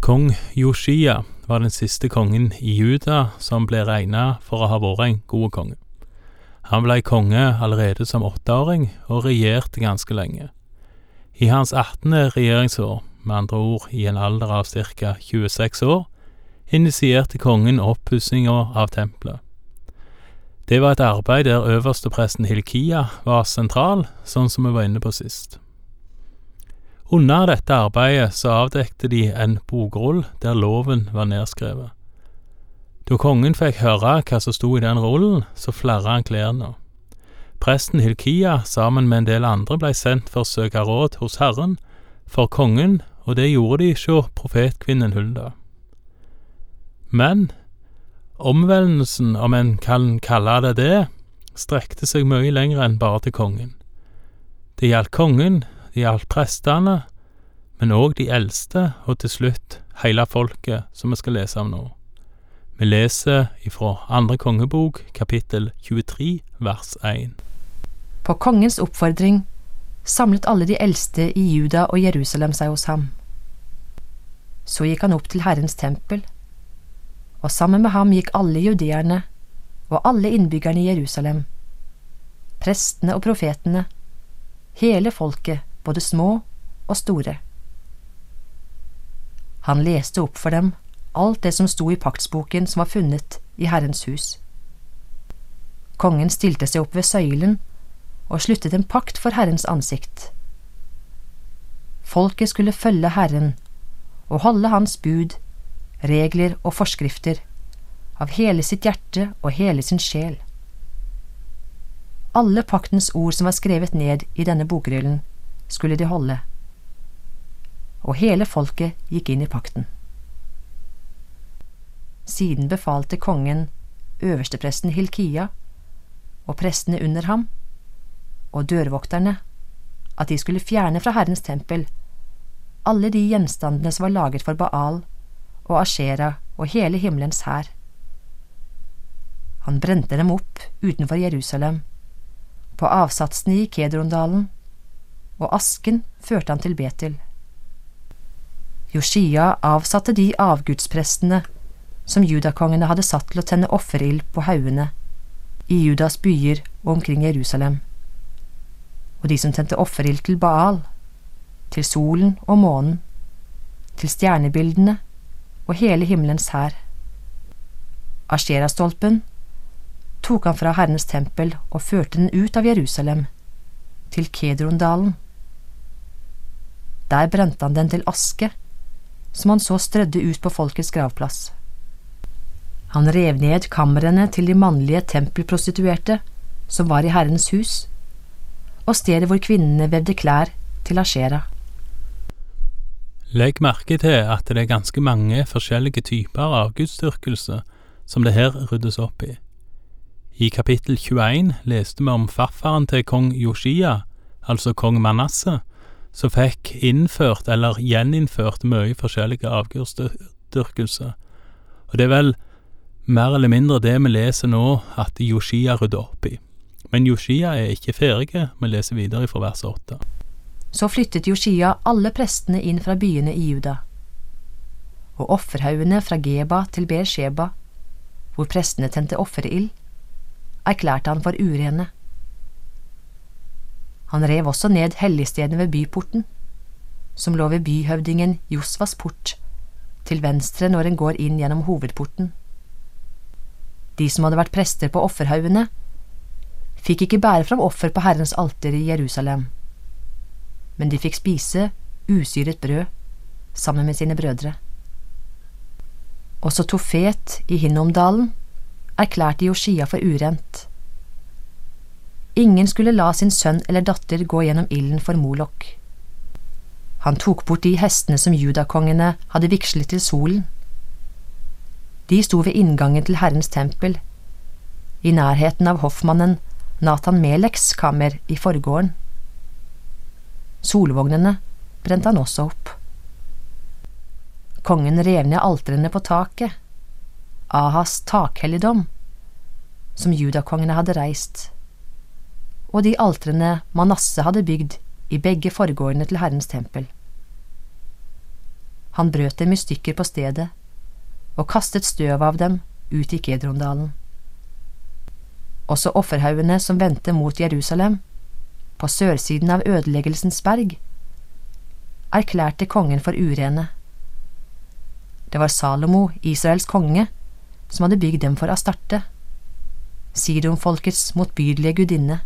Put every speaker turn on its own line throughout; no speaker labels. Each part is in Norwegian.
Kong Joshia var den siste kongen i Juda som ble regnet for å ha vært en god konge. Han ble konge allerede som åtteåring, og regjerte ganske lenge. I hans 18. regjeringsår, med andre ord i en alder av ca. 26 år, initierte kongen oppussinga av tempelet. Det var et arbeid der øverstepresten Hilkia var sentral, sånn som vi var inne på sist. Under dette arbeidet så avdekte de en bokrull der loven var nedskrevet. Da kongen fikk høre hva som sto i den rullen, så flerra han klærne. Presten Hilkia sammen med en del andre blei sendt for å søke råd hos Herren for kongen, og det gjorde de sjå profetkvinnen Hulda. Men omvendelsen, om en kan kalle det det, strekte seg mye lenger enn bare til kongen. Det gjaldt kongen, det gjaldt prestene, men òg de eldste, og til slutt hele folket, som vi skal lese om nå. Vi leser ifra andre kongebok, kapittel 23, vers 1.
På kongens oppfordring samlet alle de eldste i Juda og Jerusalem seg hos ham. Så gikk han opp til Herrens tempel, og sammen med ham gikk alle judeerne og alle innbyggerne i Jerusalem, prestene og profetene, hele folket, både små og store. Han leste opp for dem alt det som sto i paktsboken som var funnet i Herrens hus. Kongen stilte seg opp ved søylen og sluttet en pakt for Herrens ansikt. Folket skulle følge Herren og holde Hans bud, regler og forskrifter av hele sitt hjerte og hele sin sjel. Alle paktens ord som var skrevet ned i denne bokrullen, skulle de holde, og hele folket gikk inn i pakten. Siden befalte kongen øverstepresten Hilkia og prestene under ham og dørvokterne at de skulle fjerne fra Herrens tempel alle de gjenstandene som var laget for Baal og Ashera og hele himmelens hær. Han brente dem opp utenfor Jerusalem, på avsatsene i Kedrondalen, og asken førte han til Betel. Joshia avsatte de avgudsprestene som judakongene hadde satt til å tenne offerild på haugene i Judas byer og omkring Jerusalem, og de som tente offerild til Baal, til solen og månen, til stjernebildene og hele himmelens hær. Asherastolpen tok han fra Herrens tempel og førte den ut av Jerusalem, til Kedrondalen. Der brente han den til aske, som han så strødde ut på folkets gravplass. Han rev ned kamrene til de mannlige tempelprostituerte som var i Herrens hus, og stedet hvor kvinnene vevde klær til Ashera.
Legg merke til at det er ganske mange forskjellige typer av gudsdyrkelse som det her ryddes opp i. I kapittel 21 leste vi om farfaren til kong Yoshia, altså kong Manasseh, som fikk innført eller gjeninnført mye forskjellige avgudsdyrkelse. Og det er vel mer eller mindre det vi leser nå at Yoshia rydder opp i. Men Yoshia er ikke ferdig, vi leser videre fra vers 8.
Så flyttet Yoshia alle prestene inn fra byene i Juda. Og offerhaugene fra Geba til Beersheba, hvor prestene tente offerild, erklærte han for urene. Han rev også ned helligstedene ved byporten, som lå ved byhøvdingen Josvas port, til venstre når en går inn gjennom hovedporten. De som hadde vært prester på offerhaugene, fikk ikke bære fram offer på Herrens alter i Jerusalem, men de fikk spise usyret brød sammen med sine brødre. Også Tofet i Hinnomdalen erklærte Joshia for urent. Ingen skulle la sin sønn eller datter gå gjennom ilden for Molok. Han tok bort de hestene som judakongene hadde vigslet til solen. De sto ved inngangen til Herrens tempel, i nærheten av hoffmannen Nathan Meleks kammer i forgården. Solvognene brente han også opp. Kongen rev ned altrene på taket, Ahas takhelligdom, som judakongene hadde reist, og de altrene Manasse hadde bygd i begge forgårdene til Herrens tempel. Han brøt dem i stykker på stedet og kastet støv av dem ut i Kedrondalen. Også offerhaugene som vendte mot Jerusalem, på sørsiden av ødeleggelsens berg, erklærte kongen for urene. Det var Salomo, Israels konge, som hadde bygd dem for Astarte, Sidonfolkets motbydelige gudinne,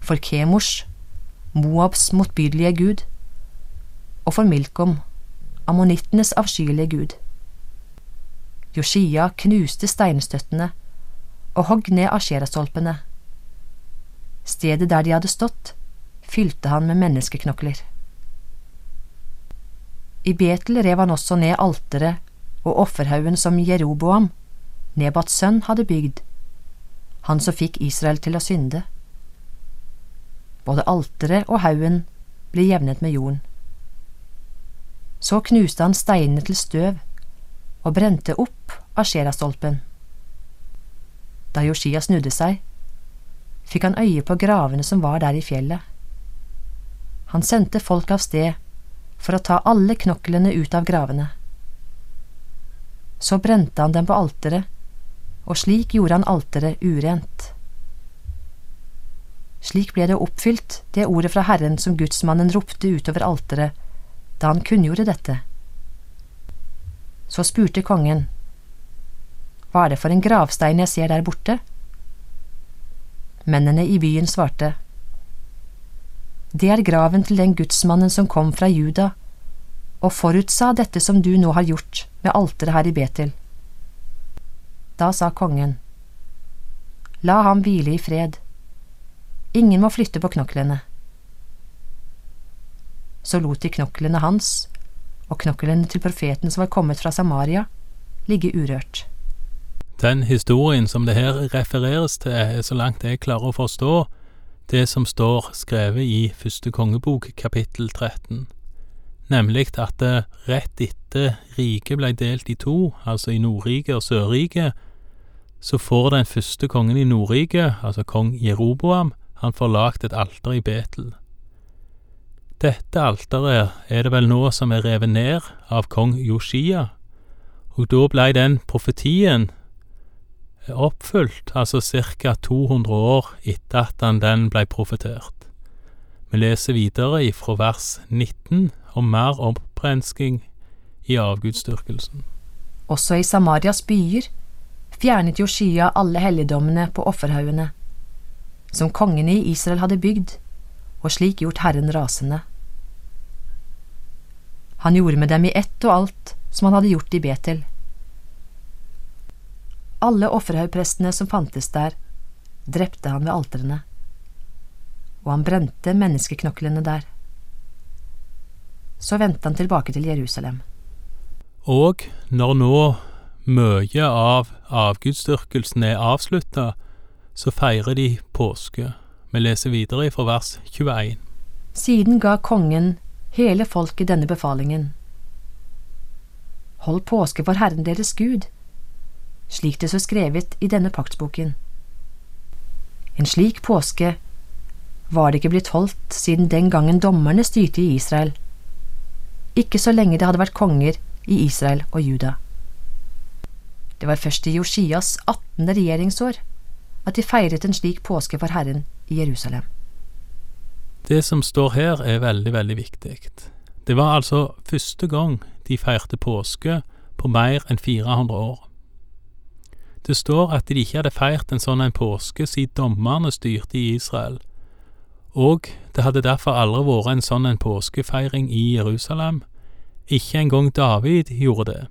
for Kemors, Moabs motbydelige gud, og for Milkom, ammonittenes avskyelige gud. Joshia knuste steinstøttene og hogg ned asjerastolpene. Stedet der de hadde stått, fylte han med menneskeknokler. I Betel rev han også ned alteret og offerhaugen som Jeroboam, Nebats sønn, hadde bygd, han som fikk Israel til å synde. Både alteret og haugen ble jevnet med jorden. Så knuste han steinene til støv og brente opp Asherastolpen. Da Joshia snudde seg, fikk han øye på gravene som var der i fjellet. Han sendte folk av sted for å ta alle knoklene ut av gravene. Så brente han dem på alteret, og slik gjorde han alteret urent. Slik ble det oppfylt, det ordet fra Herren som gudsmannen ropte utover alteret da han kunngjorde dette. Så spurte kongen, Hva er det for en gravstein jeg ser der borte? Mennene i byen svarte, Det er graven til den gudsmannen som kom fra Juda og forutsa dette som du nå har gjort med alteret her i Betel. Da sa kongen, La ham hvile i fred. Ingen må flytte på knoklene. Så lot de knoklene hans og knoklene til profeten som var kommet fra Samaria, ligge urørt.
Den historien som det her refereres til, er så langt jeg klarer å forstå, det som står skrevet i første kongebok kapittel 13, nemlig at det rett etter riket ble delt i to, altså i Nordriket og Sørriket, så får den første kongen i Nordriket, altså kong Jeroboam, han får lagt et alter i Betel. Dette alteret er det vel nå som er revet ned av kong Joshia, og da blei den profetien oppfylt, altså ca 200 år etter at den blei profetert. Vi leser videre ifra vers 19 om mer opprensking i avgudsdyrkelsen.
Også i Samarias byer fjernet Joshia alle helligdommene på offerhaugene som kongene i Israel hadde bygd, og slik gjort Herren rasende. Han gjorde med dem i ett og alt som han hadde gjort i Betel. Alle offerhaugprestene som fantes der, drepte han ved alterene, og han brente menneskeknoklene der. Så vendte han tilbake til Jerusalem.
Og når nå mye av avgudsdyrkelsen er avslutta, så feirer de påske. Vi leser videre fra vers 21.
Siden ga kongen hele folket denne befalingen. Hold påske for Herren deres Gud, slik det så skrevet i denne paktsboken. En slik påske var det ikke blitt holdt siden den gangen dommerne styrte i Israel, ikke så lenge det hadde vært konger i Israel og Juda. Det var først i Josias 18. regjeringsår at de feiret en slik påske for Herren i Jerusalem.
Det som står her, er veldig, veldig viktig. Det var altså første gang de feirte påske på mer enn 400 år. Det står at de ikke hadde feirt en sånn en påske siden dommerne styrte i Israel, og det hadde derfor aldri vært en sånn en påskefeiring i Jerusalem. Ikke engang David gjorde det.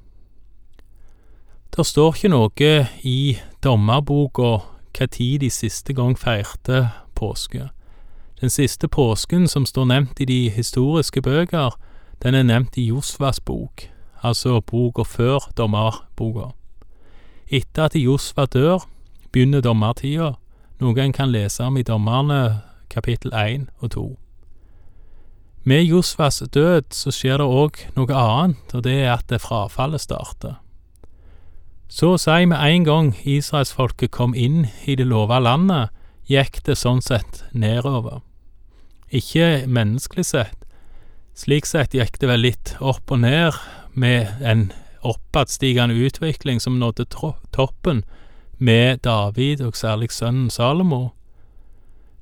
Det står ikke noe i dommerboka når de siste gang feirte påske. Den siste påsken som står nevnt i de historiske bøker, den er nevnt i Josvas bok, altså boka før dommerboka. Etter at Josva dør, begynner dommertida, noe en kan lese om i Dommerne kapittel 1 og 2. Med Josvas død så skjer det òg noe annet, og det er at det frafallet starter. Så å si med en gang israelsfolket kom inn i det lova landet, gikk det sånn sett nedover. Ikke menneskelig sett, Slik sett gikk det vel litt opp og ned med en oppadstigende utvikling som nådde toppen med David og særlig sønnen Salomo.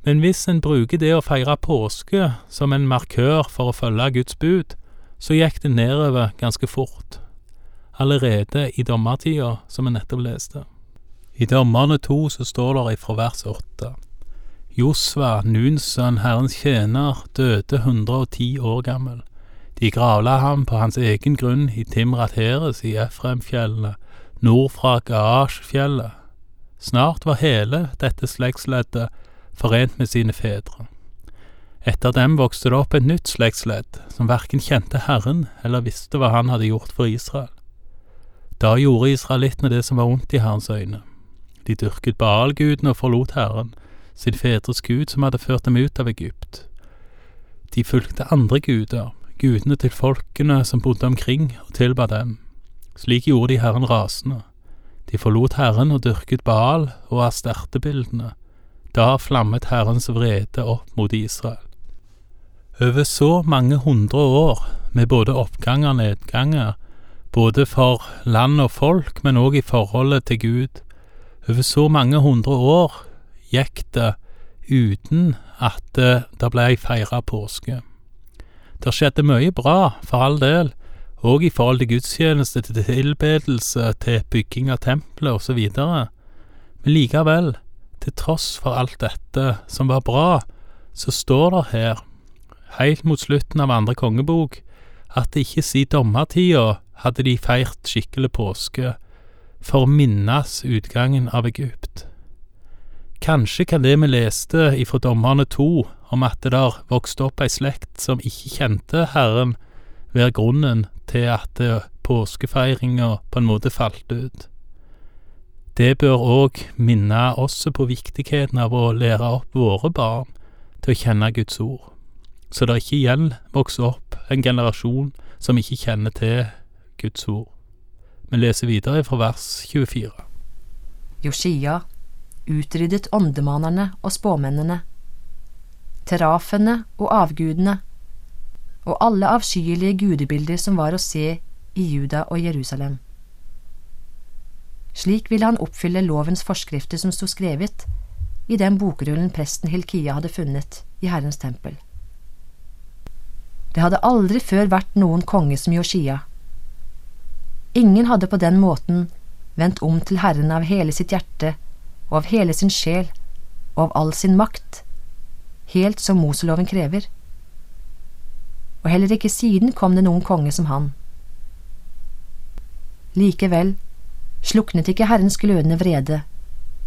Men hvis en bruker det å feire påske som en markør for å følge Guds bud, så gikk det nedover ganske fort, allerede i dommertida, som vi nettopp leste. I Dommerne to så står det ifra vers åtte. Josva, Nuns sønn, Herrens tjener, døde 110 år gammel. De gravla ham på hans egen grunn i Timrat Heres i Efremfjellene, nord fra Gaasjfjellet. Snart var hele dette slektsleddet forent med sine fedre. Etter dem vokste det opp et nytt slektsledd, som verken kjente Herren eller visste hva han hadde gjort for Israel. Da gjorde israelittene det som var ondt i Herrens øyne. De dyrket Baal-gudene og forlot Herren, sin fedres gud som hadde ført dem ut av Egypt. De fulgte andre guder, gudene til folkene som bodde omkring og tilba dem. Slik gjorde de Herren rasende. De forlot Herren og dyrket Baal og astertebildene. Da flammet Herrens vrede opp mot Israel. Over så mange hundre år, med både oppganger og nedganger, både for land og folk, men òg i forholdet til Gud, over så mange hundre år gikk det uten at det ble feira påske. Det skjedde mye bra, for all del, òg i forhold til gudstjeneste, til tilbedelse, til bygging av tempelet osv., men likevel, til tross for alt dette som var bra, så står det her, helt mot slutten av andre kongebok, at ikke siden dommertida hadde de feirt skikkelig påske for å minnes utgangen av Egypt. Kanskje kan det vi leste ifra Dommerne to, om at det der vokste opp ei slekt som ikke kjente Herren, være grunnen til at påskefeiringa på en måte falt ut. Det bør òg minne oss på viktigheten av å lære opp våre barn til å kjenne Guds ord, så det ikke igjen vokser opp en generasjon som ikke kjenner til Guds ord. Vi leser videre fra vers 24.
Josia utryddet åndemanerne og spåmennene, terafene og avgudene, og alle avskyelige gudebilder som var å se i Juda og Jerusalem. Slik ville han oppfylle lovens forskrifter som sto skrevet i den bokrullen presten Hilkia hadde funnet i Herrens tempel. Det hadde aldri før vært noen konge som Joshia. Ingen hadde på den måten vendt om til Herren av hele sitt hjerte og av hele sin sjel og av all sin makt, helt som Moseloven krever. Og heller ikke siden kom det noen konge som han. Likevel sluknet ikke Herrens glødende vrede,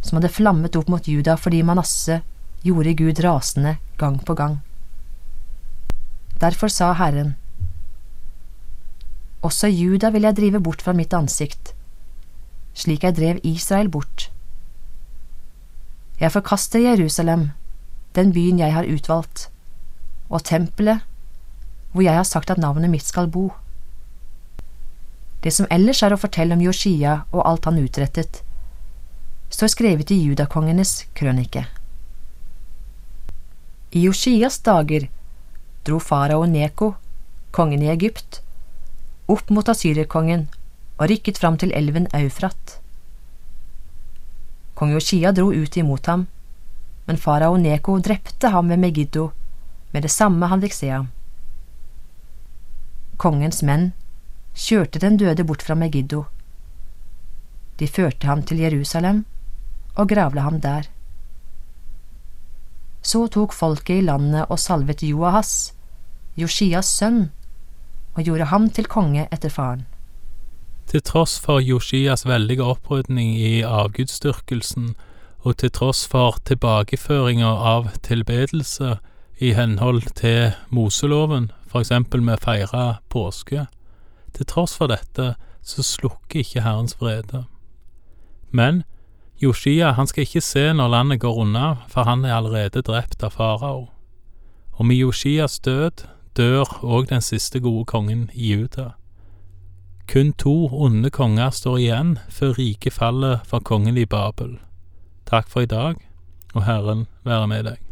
som hadde flammet opp mot Juda fordi Manasse gjorde Gud rasende gang på gang. Derfor sa Herren, Også Juda vil jeg drive bort fra mitt ansikt, slik jeg drev Israel bort jeg forkaster Jerusalem, den byen jeg har utvalgt, og tempelet hvor jeg har sagt at navnet mitt skal bo. Det som ellers er å fortelle om Joshia og alt han utrettet, står skrevet i judakongenes krønike. I Joshias dager dro farao Neko, kongen i Egypt, opp mot asyrerkongen og rykket fram til elven Eufrat. Kong Yoshia dro ut imot ham, men farao Neko drepte ham ved Megiddo med det samme han fikk se ham. Kongens menn kjørte den døde bort fra Megiddo. De førte ham til Jerusalem og gravla ham der. Så tok folket i landet og salvet Joahas, Joshias sønn, og gjorde ham til konge etter faren.
Til tross for Joshias veldige opprydning i avgudsdyrkelsen, og til tross for tilbakeføringer av tilbedelse i henhold til Moseloven, eksempel med feire påske, til tross for dette så slukker ikke Herrens vrede. Men Joshia han skal ikke se når landet går unna, for han er allerede drept av farao. Og med Joshias død dør òg den siste gode kongen i Juda. Kun to onde konger står igjen før riket faller for kongen i Babel. Takk for i dag, og Herren være med deg.